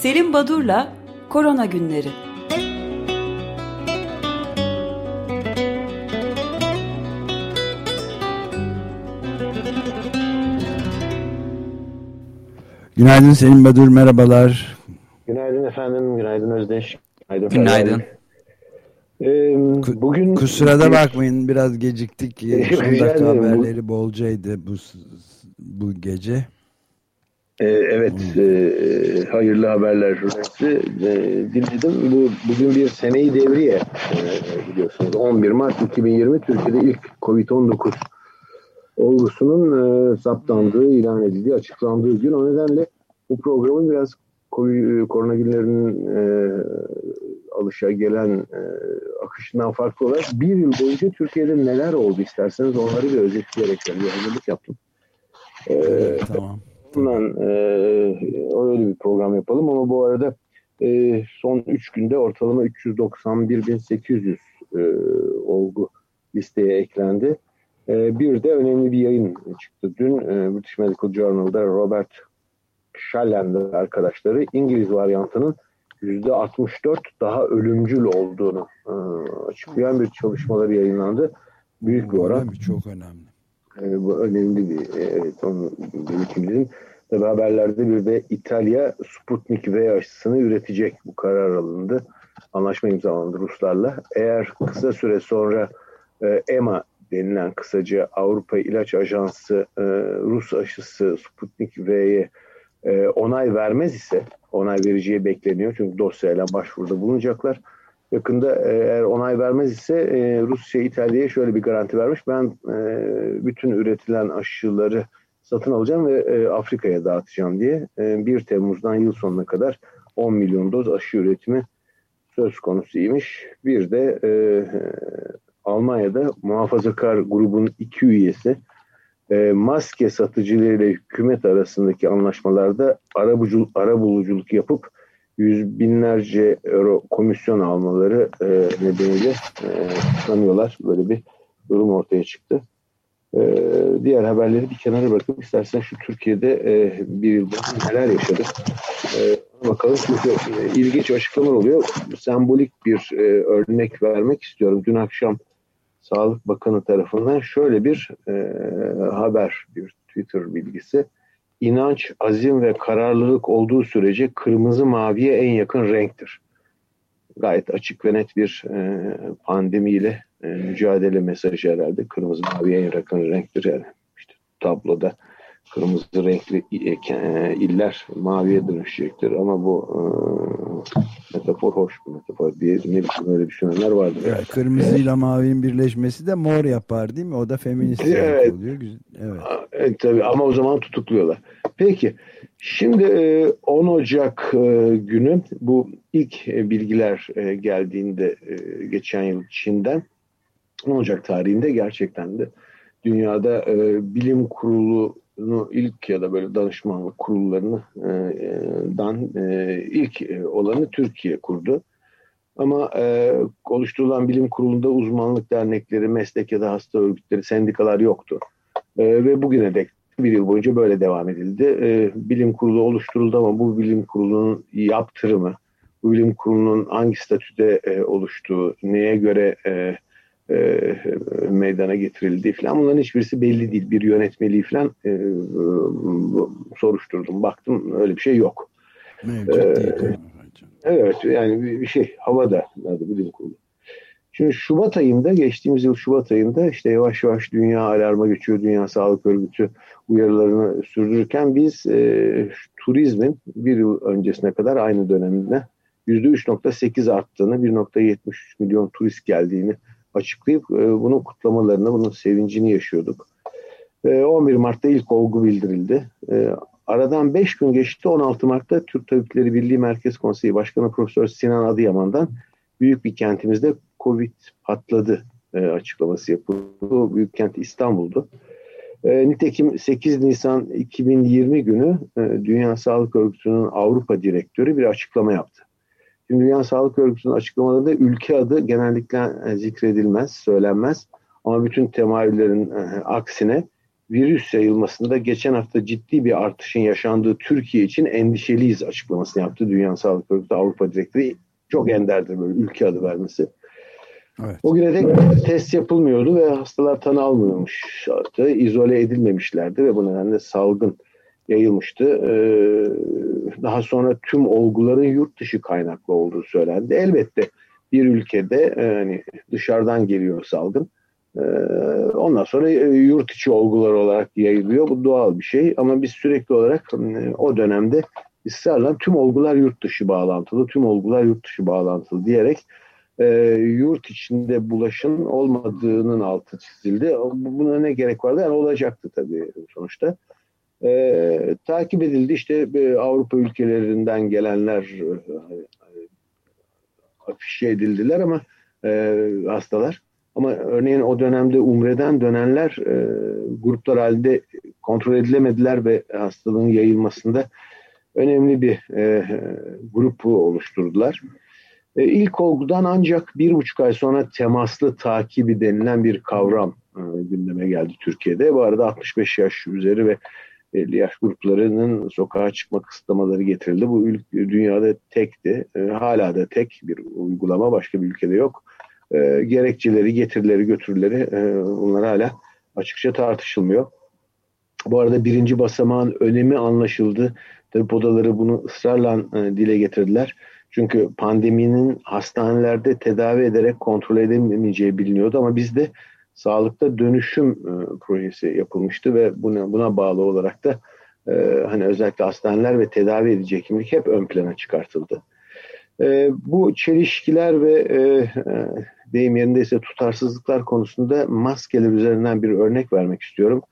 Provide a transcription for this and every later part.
Selim Badur'la Korona Günleri. Günaydın Selim Badur, merhabalar. Günaydın efendim, günaydın Özdeş. Günaydın. Günaydın. Ee, bugün Kusura da bakmayın biraz geciktik. Son dakika haberleri bolcaydı bu bu gece. Ee, evet, hmm. e, hayırlı haberler hepsi e, dinledim. Bu bugün bir seneyi devriye e, biliyorsunuz. 11 Mart 2020 Türkiye'de ilk Covid-19 olgusunun e, saptandığı, ilan edildiği, açıklandığı gün. O nedenle bu programın biraz COVID, korona günlerinin e, alışa gelen e, akışından farklı olarak bir yıl boyunca Türkiye'de neler oldu isterseniz onları bir özetleyerek bir hazırlık yaptım. E, tamam. Bundan e, öyle bir program yapalım ama bu arada e, son 3 günde ortalama 391.800 e, olgu listeye eklendi. E, bir de önemli bir yayın çıktı dün e, British Medical Journal'da Robert Shallen ve arkadaşları İngiliz varyantının %64 daha ölümcül olduğunu e, açıklayan bir çalışmaları yayınlandı. Büyük bir oran. Çok önemli. E, bu önemli bir evet, onu belirtimizin. Tabi haberlerde bir de İtalya Sputnik V aşısını üretecek. Bu karar alındı. Anlaşma imzalandı Ruslarla. Eğer kısa süre sonra e, EMA denilen kısaca Avrupa İlaç Ajansı e, Rus aşısı Sputnik V'ye e, onay vermez ise onay vereceği bekleniyor. Çünkü dosyayla başvuruda bulunacaklar. Yakında e, eğer onay vermez ise e, Rusya İtalya'ya şöyle bir garanti vermiş. Ben e, bütün üretilen aşıları satın alacağım ve e, Afrika'ya dağıtacağım diye e, 1 Temmuz'dan yıl sonuna kadar 10 milyon doz aşı üretimi söz konusuymuş. Bir de e, Almanya'da muhafazakar grubun iki üyesi e, maske satıcılarıyla hükümet arasındaki anlaşmalarda arabuluculuk, arabuluculuk yapıp yüz binlerce euro komisyon almaları e, nedeniyle e. Böyle bir durum ortaya çıktı. E, diğer haberleri bir kenara bırakıp istersen şu Türkiye'de e, bir yılda neler yaşadık. E, bakalım çünkü e, ilginç açıklamalar oluyor. Sembolik bir e, örnek vermek istiyorum. Dün akşam Sağlık Bakanı tarafından şöyle bir e, haber, bir Twitter bilgisi. İnanç, azim ve kararlılık olduğu sürece kırmızı maviye en yakın renktir. Gayet açık ve net bir e, pandemiyle e, mücadele mesajı herhalde. Kırmızı maviye en yakın renktir yani. İşte tabloda kırmızı renkli e, iller maviye dönüşecektir ama bu e, metafor hoş bir metafor diye ne bileyim öyle düşünenler vardır. Evet, kırmızıyla mavinin birleşmesi de mor yapar değil mi? O da feminist evet. oluyor. Evet. evet tabii ama o zaman tutukluyorlar. Peki şimdi 10 Ocak günü bu ilk bilgiler geldiğinde geçen yıl Çin'den 10 Ocak tarihinde gerçekten de dünyada bilim kurulu ilk ya da böyle danışmanlık kurullarından e, e, ilk e, olanı Türkiye kurdu. Ama e, oluşturulan bilim kurulunda uzmanlık dernekleri, meslek ya da hasta örgütleri, sendikalar yoktu. E, ve bugüne dek bir yıl boyunca böyle devam edildi. E, bilim kurulu oluşturuldu ama bu bilim kurulunun yaptırımı, bu bilim kurulunun hangi statüde e, oluştuğu, neye göre e, e, meydana getirildi falan bunların hiçbirisi belli değil. Bir yönetmeliği falan e, soruşturdum. Baktım öyle bir şey yok. Mevcut ee, değil. Evet yani bir, bir şey havada adı bilim kurulu. Şimdi Şubat ayında geçtiğimiz yıl Şubat ayında işte yavaş yavaş dünya alarma geçiyor. Dünya Sağlık Örgütü uyarılarını sürdürürken biz e, turizmin bir yıl öncesine kadar aynı dönemde %3.8 arttığını, 1.73 milyon turist geldiğini açıklayıp e, bunun kutlamalarını, bunun sevincini yaşıyorduk. 11 Mart'ta ilk olgu bildirildi. E, aradan 5 gün geçti. 16 Mart'ta Türk Tabipleri Birliği Merkez Konseyi Başkanı Profesör Sinan Adıyaman'dan büyük bir kentimizde Covid patladı e, açıklaması yapıldı. Büyük kent İstanbul'du. nitekim 8 Nisan 2020 günü Dünya Sağlık Örgütü'nün Avrupa Direktörü bir açıklama yaptı. Şimdi Dünya Sağlık Örgütü'nün açıklamalarında ülke adı genellikle e, zikredilmez, söylenmez. Ama bütün temayüllerin e, aksine virüs yayılmasında geçen hafta ciddi bir artışın yaşandığı Türkiye için endişeliyiz açıklamasını yaptı. Dünya Sağlık Örgütü Avrupa Direktörü çok enderdir böyle ülke adı vermesi. Evet. O güne dek test yapılmıyordu ve hastalar tanı almıyormuş. izole edilmemişlerdi ve bu nedenle salgın yayılmıştı. Ee, daha sonra tüm olguların yurt dışı kaynaklı olduğu söylendi. Elbette bir ülkede yani dışarıdan geliyor salgın. Ee, ondan sonra e, yurt içi olgular olarak yayılıyor. Bu doğal bir şey ama biz sürekli olarak e, o dönemde ısrarla tüm olgular yurt dışı bağlantılı, tüm olgular yurt dışı bağlantılı diyerek e, yurt içinde bulaşın olmadığının altı çizildi. Buna ne gerek vardı? Yani olacaktı tabii sonuçta. E, takip edildi işte e, Avrupa ülkelerinden gelenler e, afişe edildiler ama e, hastalar. Ama örneğin o dönemde Umre'den dönenler e, gruplar halinde kontrol edilemediler ve hastalığın yayılmasında önemli bir e, grupu oluşturdular. E, ilk olgudan ancak bir buçuk ay sonra temaslı takibi denilen bir kavram e, gündeme geldi Türkiye'de. Bu arada 65 yaş üzeri ve 50 yaş gruplarının sokağa çıkma kısıtlamaları getirildi. Bu ülke, dünyada tekti. E, hala da tek bir uygulama başka bir ülkede yok. E, gerekçeleri, getirileri, götürüleri e, bunlar hala açıkça tartışılmıyor. Bu arada birinci basamağın önemi anlaşıldı. Tabip odaları bunu ısrarla e, dile getirdiler. Çünkü pandeminin hastanelerde tedavi ederek kontrol edemeyeceği biliniyordu ama bizde sağlıkta dönüşüm e, projesi yapılmıştı ve buna, buna bağlı olarak da e, hani özellikle hastaneler ve tedavi edici hekimlik hep ön plana çıkartıldı. E, bu çelişkiler ve e, e, deyim yerindeyse tutarsızlıklar konusunda maskeler üzerinden bir örnek vermek istiyorum.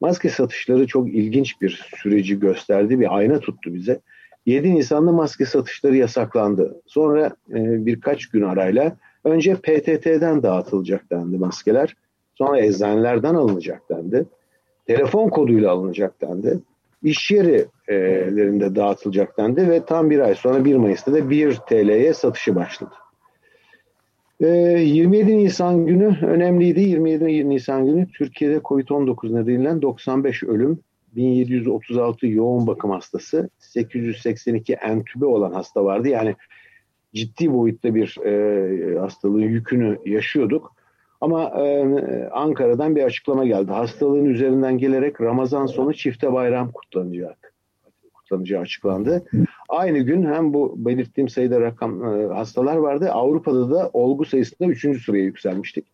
Maske satışları çok ilginç bir süreci gösterdi, bir ayna tuttu bize. 7 Nisan'da maske satışları yasaklandı. Sonra e, birkaç gün arayla önce PTT'den dağıtılacak dendi maskeler. Sonra eczanelerden alınacak dendi. Telefon koduyla alınacak dendi. İş yerlerinde dağıtılacak dendi ve tam bir ay sonra 1 Mayıs'ta da 1 TL'ye satışı başladı. 27 ee, Nisan günü önemliydi. 27 Nisan günü Türkiye'de COVID-19 nedeniyle 95 ölüm, 1736 yoğun bakım hastası, 882 entübe olan hasta vardı. Yani ciddi boyutta bir e, hastalığın yükünü yaşıyorduk. Ama e, Ankara'dan bir açıklama geldi. Hastalığın üzerinden gelerek Ramazan sonu çifte bayram kutlanacak. Kutlanacağı açıklandı. Aynı gün hem bu belirttiğim sayıda rakam e, hastalar vardı. Avrupa'da da olgu sayısında 3. sıraya yükselmiştik.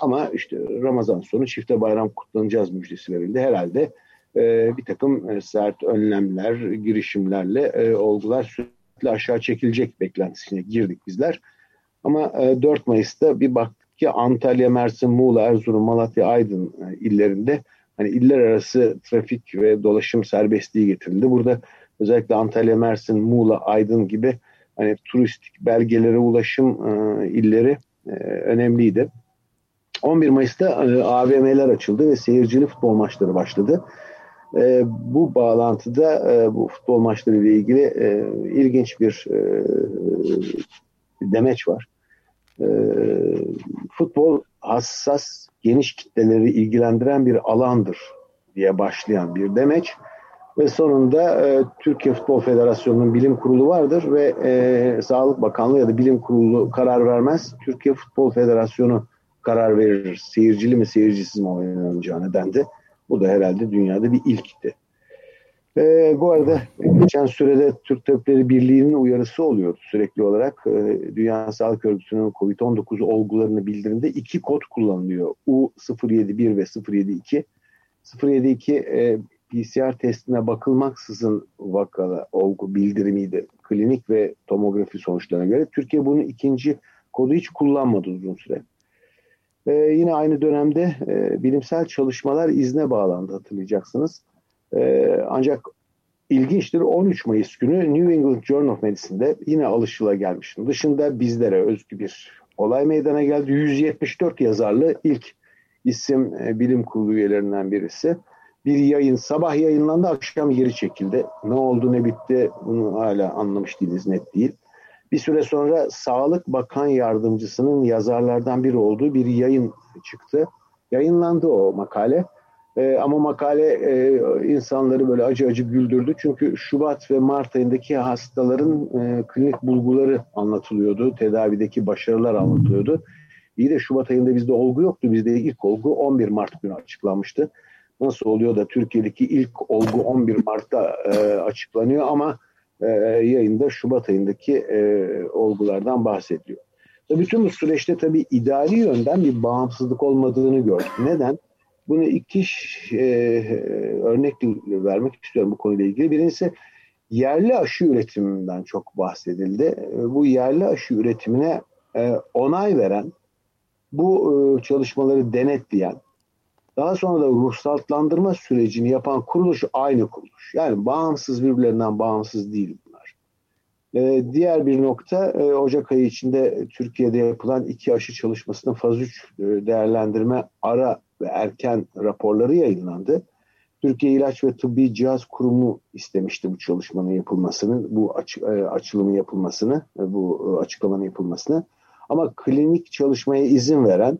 Ama işte Ramazan sonu çifte bayram kutlanacağız müjdesi verildi. Herhalde e, bir takım e, sert önlemler, girişimlerle e, olgular sürekli aşağı çekilecek beklentisine girdik bizler. Ama e, 4 Mayıs'ta bir baktık ki Antalya, Mersin, Muğla, Erzurum, Malatya, Aydın e, illerinde hani iller arası trafik ve dolaşım serbestliği getirildi. Burada özellikle Antalya, Mersin, Muğla, Aydın gibi hani turistik belgelere ulaşım e, illeri e, önemliydi. 11 Mayıs'ta AVM'ler açıldı ve seyircili futbol maçları başladı. E, bu bağlantıda e, bu futbol maçları ile ilgili e, ilginç bir e, demeç var. E, futbol hassas, geniş kitleleri ilgilendiren bir alandır diye başlayan bir demeç ve sonunda e, Türkiye Futbol Federasyonu'nun bilim kurulu vardır ve e, Sağlık Bakanlığı ya da bilim kurulu karar vermez. Türkiye Futbol Federasyonu karar verir. Seyircili mi seyircisiz mi oynanacağını dendi. Bu da herhalde dünyada bir ilkti. E, bu arada geçen sürede Türk Tabipleri Birliği'nin uyarısı oluyordu sürekli olarak. E, Dünya Sağlık Örgütü'nün COVID-19 olgularını bildirimde iki kod kullanılıyor. U071 ve 072. 072 e, PCR testine bakılmaksızın vakalı olgu bildirimiydi. Klinik ve tomografi sonuçlarına göre. Türkiye bunun ikinci kodu hiç kullanmadı uzun süre. Ee, yine aynı dönemde e, bilimsel çalışmalar izne bağlandı hatırlayacaksınız. Ee, ancak ilginçtir 13 Mayıs günü New England Journal of Medicine'de yine alışıla gelmiş. Dışında bizlere özgü bir olay meydana geldi. 174 yazarlı ilk isim e, bilim kurulu üyelerinden birisi bir yayın sabah yayınlandı akşam geri çekildi. Ne oldu ne bitti bunu hala anlamış değiliz net değil. Bir süre sonra Sağlık Bakan Yardımcısının yazarlardan biri olduğu bir yayın çıktı. Yayınlandı o makale. E, ama makale e, insanları böyle acı acı güldürdü. Çünkü Şubat ve Mart ayındaki hastaların e, klinik bulguları anlatılıyordu. Tedavideki başarılar anlatılıyordu. İyi de Şubat ayında bizde olgu yoktu. Bizde ilk olgu 11 Mart günü açıklanmıştı. Nasıl oluyor da Türkiye'deki ilk olgu 11 Mart'ta e, açıklanıyor ama e, yayında Şubat ayındaki e, olgulardan bahsediyor. Bütün bu süreçte tabii idari yönden bir bağımsızlık olmadığını gördük. Neden? Bunu iki e, örnek vermek istiyorum bu konuyla ilgili. Birincisi yerli aşı üretiminden çok bahsedildi. Bu yerli aşı üretimine e, onay veren, bu e, çalışmaları denetleyen, daha sonra da ruhsatlandırma sürecini yapan kuruluş aynı kuruluş. Yani bağımsız birbirlerinden bağımsız değil bunlar. Ee, diğer bir nokta e, Ocak ayı içinde Türkiye'de yapılan iki aşı çalışmasının faz 3 e, değerlendirme ara ve erken raporları yayınlandı. Türkiye İlaç ve Tıbbi Cihaz Kurumu istemişti bu çalışmanın yapılmasını, bu aç, e, açılımın yapılmasını, e, bu e, açıklamanın yapılmasını. Ama klinik çalışmaya izin veren,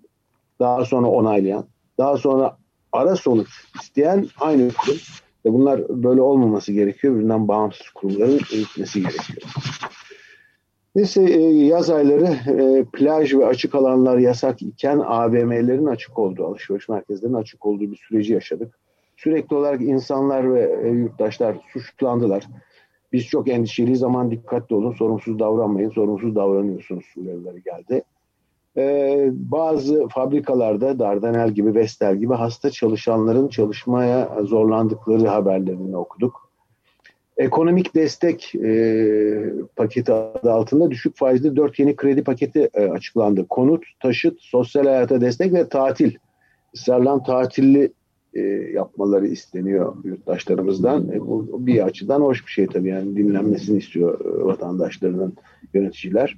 daha sonra onaylayan, daha sonra ara sonuç isteyen aynı kurum. Bunlar böyle olmaması gerekiyor. Birbirinden bağımsız kurumların eğitmesi gerekiyor. Neyse e, yaz ayları e, plaj ve açık alanlar yasak iken AVM'lerin açık olduğu, alışveriş merkezlerinin açık olduğu bir süreci yaşadık. Sürekli olarak insanlar ve e, yurttaşlar suçlandılar. Biz çok endişeliyiz zaman dikkatli olun, sorumsuz davranmayın, sorumsuz davranıyorsunuz uyarıları geldi. Bazı fabrikalarda Dardanel gibi, Vestel gibi hasta çalışanların çalışmaya zorlandıkları haberlerini okuduk. Ekonomik destek e, paketi adı altında düşük faizli dört yeni kredi paketi e, açıklandı. Konut, taşıt, sosyal hayata destek ve tatil. Israrlan tatilli e, yapmaları isteniyor yurttaşlarımızdan. E, bu bir açıdan hoş bir şey tabii yani dinlenmesini istiyor e, vatandaşlarının yöneticiler.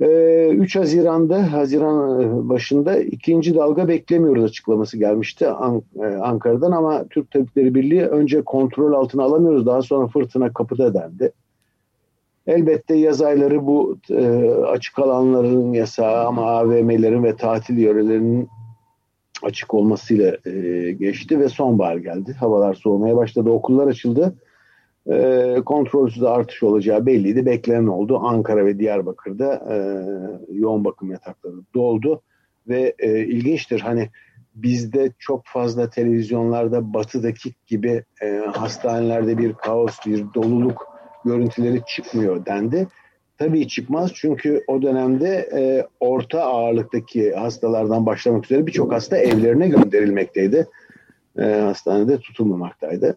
3 ee, Haziran'da, Haziran e, başında ikinci dalga beklemiyoruz açıklaması gelmişti e, Ankara'dan ama Türk Tabipleri Birliği önce kontrol altına alamıyoruz daha sonra fırtına kapıda dendi. Elbette yaz ayları bu e, açık alanların yasağı ama AVM'lerin ve tatil yörelerinin açık olmasıyla geçti ve sonbahar geldi. Havalar soğumaya başladı, okullar açıldı e, kontrolsüz artış olacağı belliydi. Beklenen oldu. Ankara ve Diyarbakır'da e, yoğun bakım yatakları doldu ve e, ilginçtir hani bizde çok fazla televizyonlarda batıdaki gibi e, hastanelerde bir kaos, bir doluluk görüntüleri çıkmıyor dendi. Tabii çıkmaz çünkü o dönemde e, orta ağırlıktaki hastalardan başlamak üzere birçok hasta evlerine gönderilmekteydi. E, hastanede tutulmamaktaydı.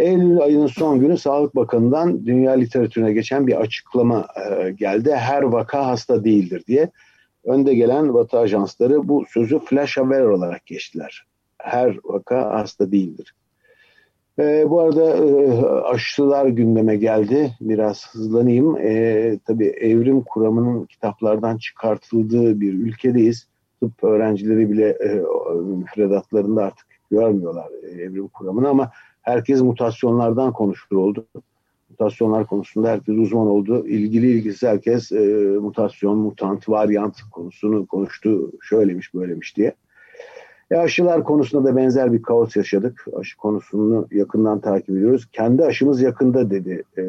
Eylül ayının son günü Sağlık Bakanı'ndan dünya literatürüne geçen bir açıklama e, geldi. Her vaka hasta değildir diye. Önde gelen Batı ajansları bu sözü flash haber olarak geçtiler. Her vaka hasta değildir. E, bu arada e, aşılar gündeme geldi. Biraz hızlanayım. E, tabii evrim kuramının kitaplardan çıkartıldığı bir ülkedeyiz. Tıp öğrencileri bile e, müfredatlarında artık görmüyorlar e, evrim kuramını ama herkes mutasyonlardan konuşur oldu. Mutasyonlar konusunda herkes uzman oldu. İlgili ilgisiz herkes e, mutasyon, mutant, varyant konusunu konuştu. Şöylemiş, böylemiş diye. E aşılar konusunda da benzer bir kaos yaşadık. Aşı konusunu yakından takip ediyoruz. Kendi aşımız yakında dedi e,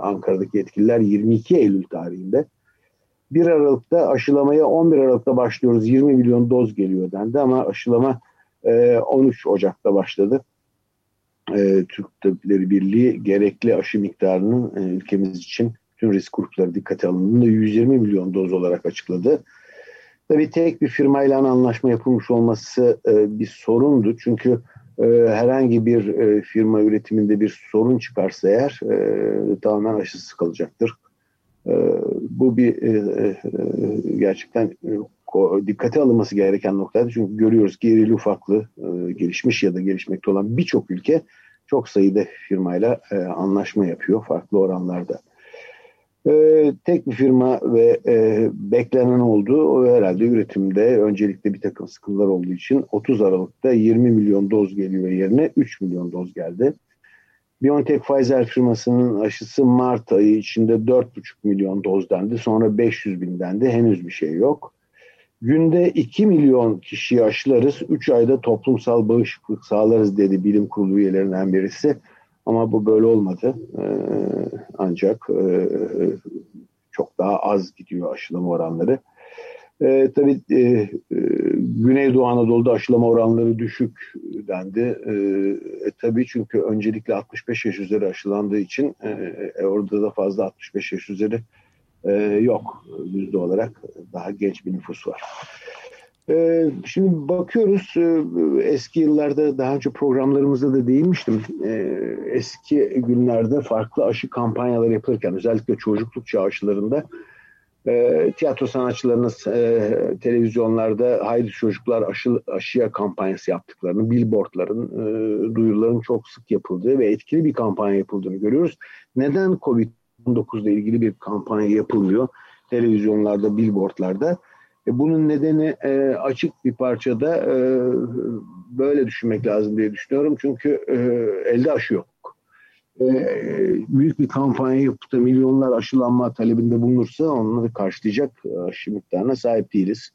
Ankara'daki yetkililer 22 Eylül tarihinde. 1 Aralık'ta aşılamaya 11 Aralık'ta başlıyoruz. 20 milyon doz geliyor dendi ama aşılama e, 13 Ocak'ta başladı e, Türk Tabipleri Birliği gerekli aşı miktarının e, ülkemiz için tüm risk grupları dikkate alındığında 120 milyon doz olarak açıkladı. Tabii tek bir firmayla anlaşma yapılmış olması e, bir sorundu. Çünkü e, herhangi bir e, firma üretiminde bir sorun çıkarsa eğer e, tamamen aşısız kalacaktır. E, bu bir e, e, gerçekten e, dikkate alınması gereken noktaydı. Çünkü görüyoruz ki irili ufaklı e, gelişmiş ya da gelişmekte olan birçok ülke çok sayıda firmayla e, anlaşma yapıyor farklı oranlarda. E, tek bir firma ve e, beklenen oldu. O herhalde üretimde öncelikle bir takım sıkıntılar olduğu için 30 Aralık'ta 20 milyon doz geliyor yerine 3 milyon doz geldi. BioNTech Pfizer firmasının aşısı Mart ayı içinde 4,5 milyon doz dendi. Sonra 500 bin dendi. Henüz bir şey yok. Günde 2 milyon kişiyi aşılarız, 3 ayda toplumsal bağışıklık sağlarız dedi bilim kurulu üyelerinden birisi. Ama bu böyle olmadı. Ee, ancak e, çok daha az gidiyor aşılama oranları. E, tabii e, e, Güneydoğu Anadolu'da aşılama oranları düşük dendi. E, e, tabii çünkü öncelikle 65 yaş üzeri aşılandığı için e, e, orada da fazla 65 yaş üzeri e, yok yüzde olarak daha genç bir nüfus var. E, şimdi bakıyoruz e, eski yıllarda daha önce programlarımızda da değinmiştim. E, eski günlerde farklı aşı kampanyaları yapılırken özellikle çocukluk çağı aşılarında e, tiyatro sanatçılarınız e, televizyonlarda haydi çocuklar aşı, aşıya kampanyası yaptıklarını, billboardların, e, duyuruların çok sık yapıldığı ve etkili bir kampanya yapıldığını görüyoruz. Neden COVID-19 ile ilgili bir kampanya yapılmıyor televizyonlarda, billboardlarda? E, bunun nedeni e, açık bir parçada e, böyle düşünmek lazım diye düşünüyorum. Çünkü e, elde aşı yok. E, büyük bir kampanya yapıp da milyonlar aşılanma talebinde bulunursa onları karşılayacak aşı miktarına sahip değiliz.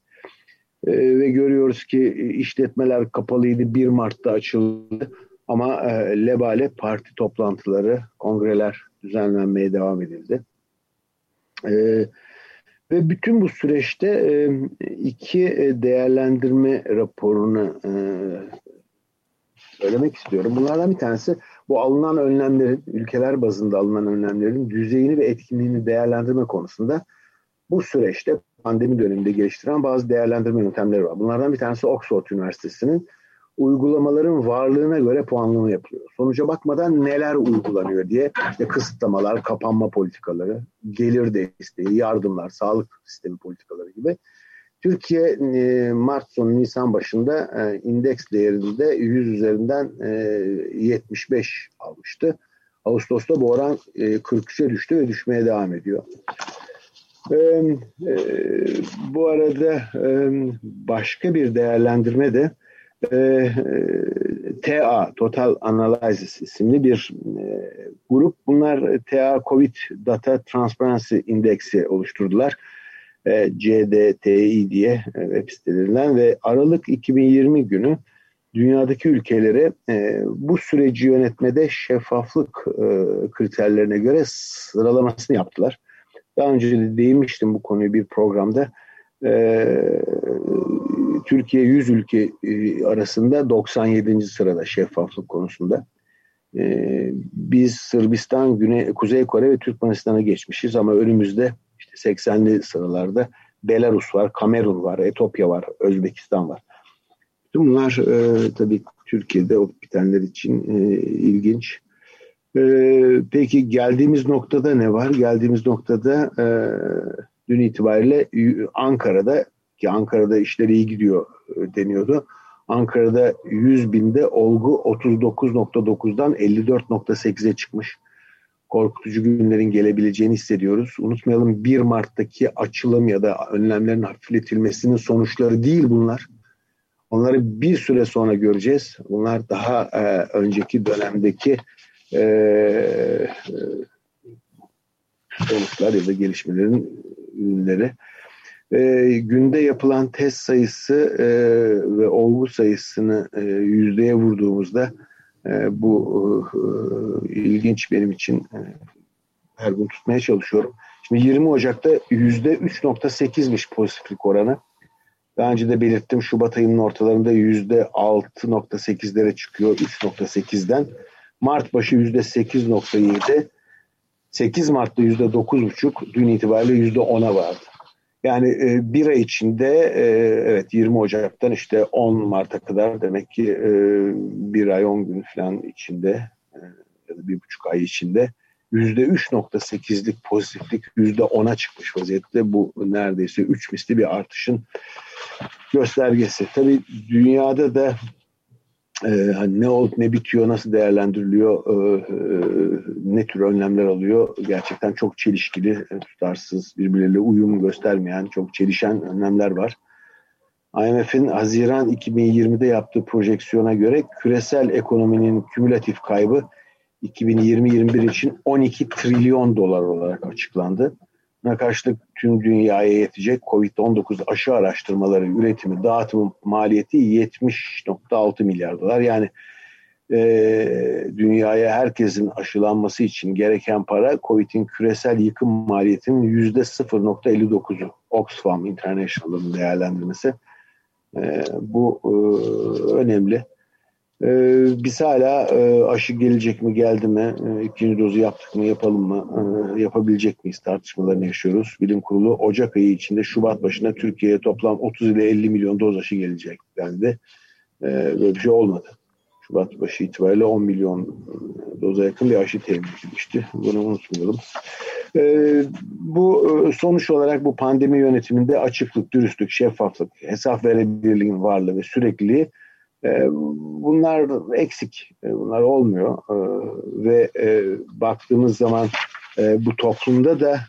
E, ve görüyoruz ki işletmeler kapalıydı 1 Mart'ta açıldı ama e, lebale parti toplantıları, kongreler düzenlenmeye devam edildi. E, ve bütün bu süreçte e, iki e, değerlendirme raporunu e, söylemek istiyorum. Bunlardan bir tanesi bu alınan önlemlerin, ülkeler bazında alınan önlemlerin düzeyini ve etkinliğini değerlendirme konusunda bu süreçte pandemi döneminde geliştiren bazı değerlendirme yöntemleri var. Bunlardan bir tanesi Oxford Üniversitesi'nin uygulamaların varlığına göre puanlama yapılıyor. Sonuca bakmadan neler uygulanıyor diye işte kısıtlamalar, kapanma politikaları, gelir desteği, yardımlar, sağlık sistemi politikaları gibi. Türkiye e, Mart sonu Nisan başında e, indeks değerinde 100 üzerinden 75 e, almıştı. Ağustos'ta bu oran 43'e düştü ve düşmeye devam ediyor. Bu arada başka bir değerlendirme de TA, Total Analysis isimli bir grup. Bunlar TA Covid Data Transparency Index'i oluşturdular e, CDTI diye e, web sitelerinden ve Aralık 2020 günü dünyadaki ülkelere e, bu süreci yönetmede şeffaflık e, kriterlerine göre sıralamasını yaptılar. Daha önce de değinmiştim bu konuyu bir programda. E, Türkiye 100 ülke e, arasında 97. sırada şeffaflık konusunda. E, biz Sırbistan, Güney, Kuzey Kore ve Türkmenistan'a geçmişiz ama önümüzde işte 80'li sıralarda Belarus var, Kamerun var, Etopya var, Özbekistan var. Bütün bunlar e, tabii Türkiye'de o bitenler için e, ilginç. E, peki geldiğimiz noktada ne var? Geldiğimiz noktada e, dün itibariyle Ankara'da ki Ankara'da işleri iyi gidiyor e, deniyordu. Ankara'da 100 binde olgu 39.9'dan 54.8'e çıkmış korkutucu günlerin gelebileceğini hissediyoruz. Unutmayalım 1 Mart'taki açılım ya da önlemlerin hafifletilmesinin sonuçları değil bunlar. Onları bir süre sonra göreceğiz. Bunlar daha e, önceki dönemdeki e, e, sonuçlar ya da gelişmelerin ürünleri. E, günde yapılan test sayısı e, ve olgu sayısını e, yüzdeye vurduğumuzda e, bu e, ilginç benim için. E, her gün tutmaya çalışıyorum. Şimdi 20 Ocak'ta yüzde 3.8'miş pozitiflik oranı. Daha önce de belirttim Şubat ayının ortalarında yüzde 6.8'lere çıkıyor 3.8'den. Mart başı yüzde 8.7. 8 Mart'ta yüzde 9.5 dün itibariyle yüzde 10'a vardı. Yani e, bir ay içinde e, evet 20 Ocak'tan işte 10 Mart'a kadar demek ki e, bir ay 10 gün falan içinde e, ya da bir buçuk ay içinde yüzde 3.8'lik pozitiflik yüzde 10'a çıkmış vaziyette. Bu neredeyse 3 misli bir artışın göstergesi. Tabii dünyada da e, hani ne olup ne bitiyor, nasıl değerlendiriliyor, e, e, ne tür önlemler alıyor gerçekten çok çelişkili, e, tutarsız, birbirleriyle uyum göstermeyen, çok çelişen önlemler var. IMF'in Haziran 2020'de yaptığı projeksiyona göre küresel ekonominin kümülatif kaybı 2020-21 için 12 trilyon dolar olarak açıklandı. Karşılık tüm dünyaya yetecek COVID-19 aşı araştırmaları, üretimi, dağıtımı maliyeti 70.6 milyar dolar. Yani e, dünyaya herkesin aşılanması için gereken para COVID'in küresel yıkım maliyetinin yüzde 0.59'u. Oxfam International'ın değerlendirmesi. E, bu e, önemli. Ee, biz hala e, aşı gelecek mi geldi mi, e, ikinci dozu yaptık mı yapalım mı, e, yapabilecek miyiz tartışmalarını yaşıyoruz. Bilim Kurulu Ocak ayı içinde Şubat başına Türkiye'ye toplam 30 ile 50 milyon doz aşı gelecek dendi. E, böyle bir şey olmadı. Şubat başı itibariyle 10 milyon doza yakın bir aşı temin edilmişti. Bunu unutmayalım. E, bu sonuç olarak bu pandemi yönetiminde açıklık, dürüstlük, şeffaflık, hesap verebilirliğin varlığı ve sürekliliği e, bunlar eksik, e, bunlar olmuyor e, ve baktığımız zaman bu toplumda da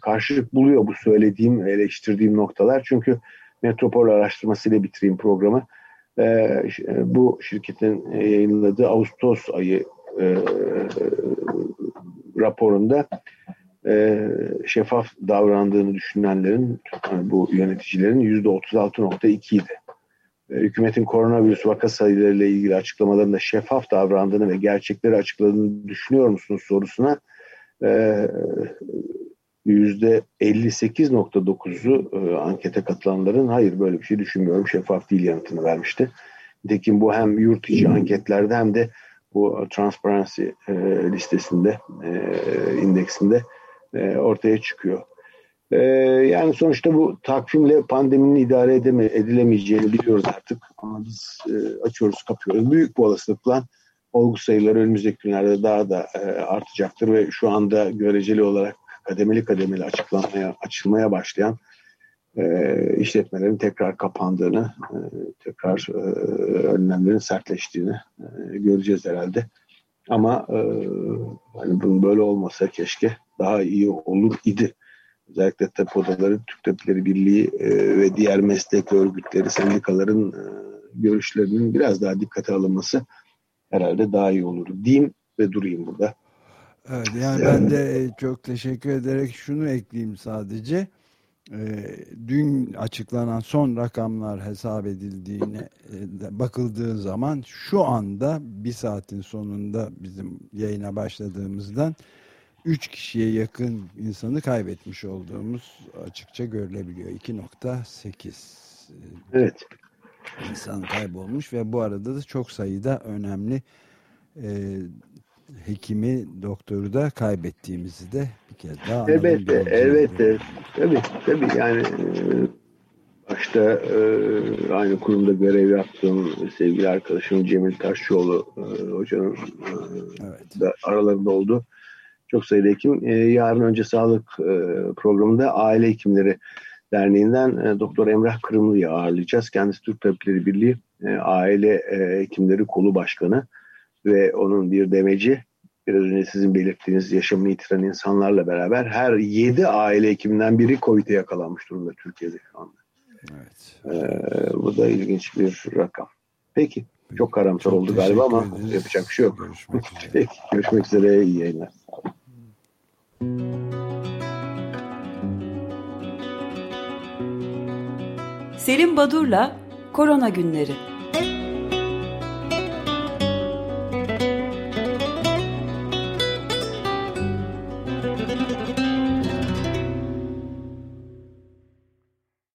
karşılık buluyor bu söylediğim, eleştirdiğim noktalar. Çünkü Metropol araştırmasıyla bitireyim programı. Bu şirketin yayınladığı Ağustos ayı raporunda şeffaf davrandığını düşünenlerin, bu yöneticilerin %36.2 idi hükümetin koronavirüs vaka sayılarıyla ilgili açıklamalarında şeffaf davrandığını ve gerçekleri açıkladığını düşünüyor musunuz sorusuna %58.9'u e, e, ankete katılanların hayır böyle bir şey düşünmüyorum şeffaf değil yanıtını vermişti. Nitekim bu hem yurt içi anketlerde hem de bu Transparency e, listesinde, indeksinde ortaya çıkıyor. Ee, yani sonuçta bu takvimle pandeminin idare edeme, edilemeyeceğini biliyoruz artık. Ama biz e, açıyoruz, kapıyoruz. Büyük bir olasılıkla olgu sayıları önümüzdeki günlerde daha da e, artacaktır ve şu anda göreceli olarak kademeli kademeli açıklanmaya, açılmaya başlayan e, işletmelerin tekrar kapandığını, e, tekrar e, önlemlerin sertleştiğini e, göreceğiz herhalde. Ama e, hani bunun böyle olmasa keşke daha iyi olur idi özellikle TEP odaları, Türk Tepeleri Birliği e, ve diğer meslek örgütleri, sendikaların e, görüşlerinin biraz daha dikkate alınması herhalde daha iyi olur diyeyim ve durayım burada. Evet, yani ben de çok teşekkür ederek şunu ekleyeyim sadece. E, dün açıklanan son rakamlar hesap edildiğine e, bakıldığı zaman şu anda bir saatin sonunda bizim yayına başladığımızdan 3 kişiye yakın insanı kaybetmiş olduğumuz açıkça görülebiliyor. 2.8 evet. insan kaybolmuş ve bu arada da çok sayıda önemli e, hekimi, doktoru da kaybettiğimizi de bir kez daha Elbette, elbette. Tabii, tabii yani e, başta e, aynı kurumda görev yaptığım sevgili arkadaşım Cemil Taşçıoğlu e, hocanın e, evet. da aralarında oldu çok sayıda hekim. E, yarın önce sağlık e, programında Aile Hekimleri Derneği'nden e, Doktor Emrah Kırımlı'yı ağırlayacağız. Kendisi Türk Tabipleri Birliği e, Aile e, Hekimleri Kolu Başkanı ve onun bir demeci. Biraz önce sizin belirttiğiniz yaşamını yitiren insanlarla beraber her yedi aile hekiminden biri COVID'e yakalanmış durumda Türkiye'de şu anda. Evet. Ee, bu da ilginç bir rakam. Peki. Çok karamsar Çok oldu galiba ama ederiz. yapacak bir şey yok. Görüşmek üzere. Peki, görüşmek üzere. İyi yayınlar. Selim Badur'la Korona Günleri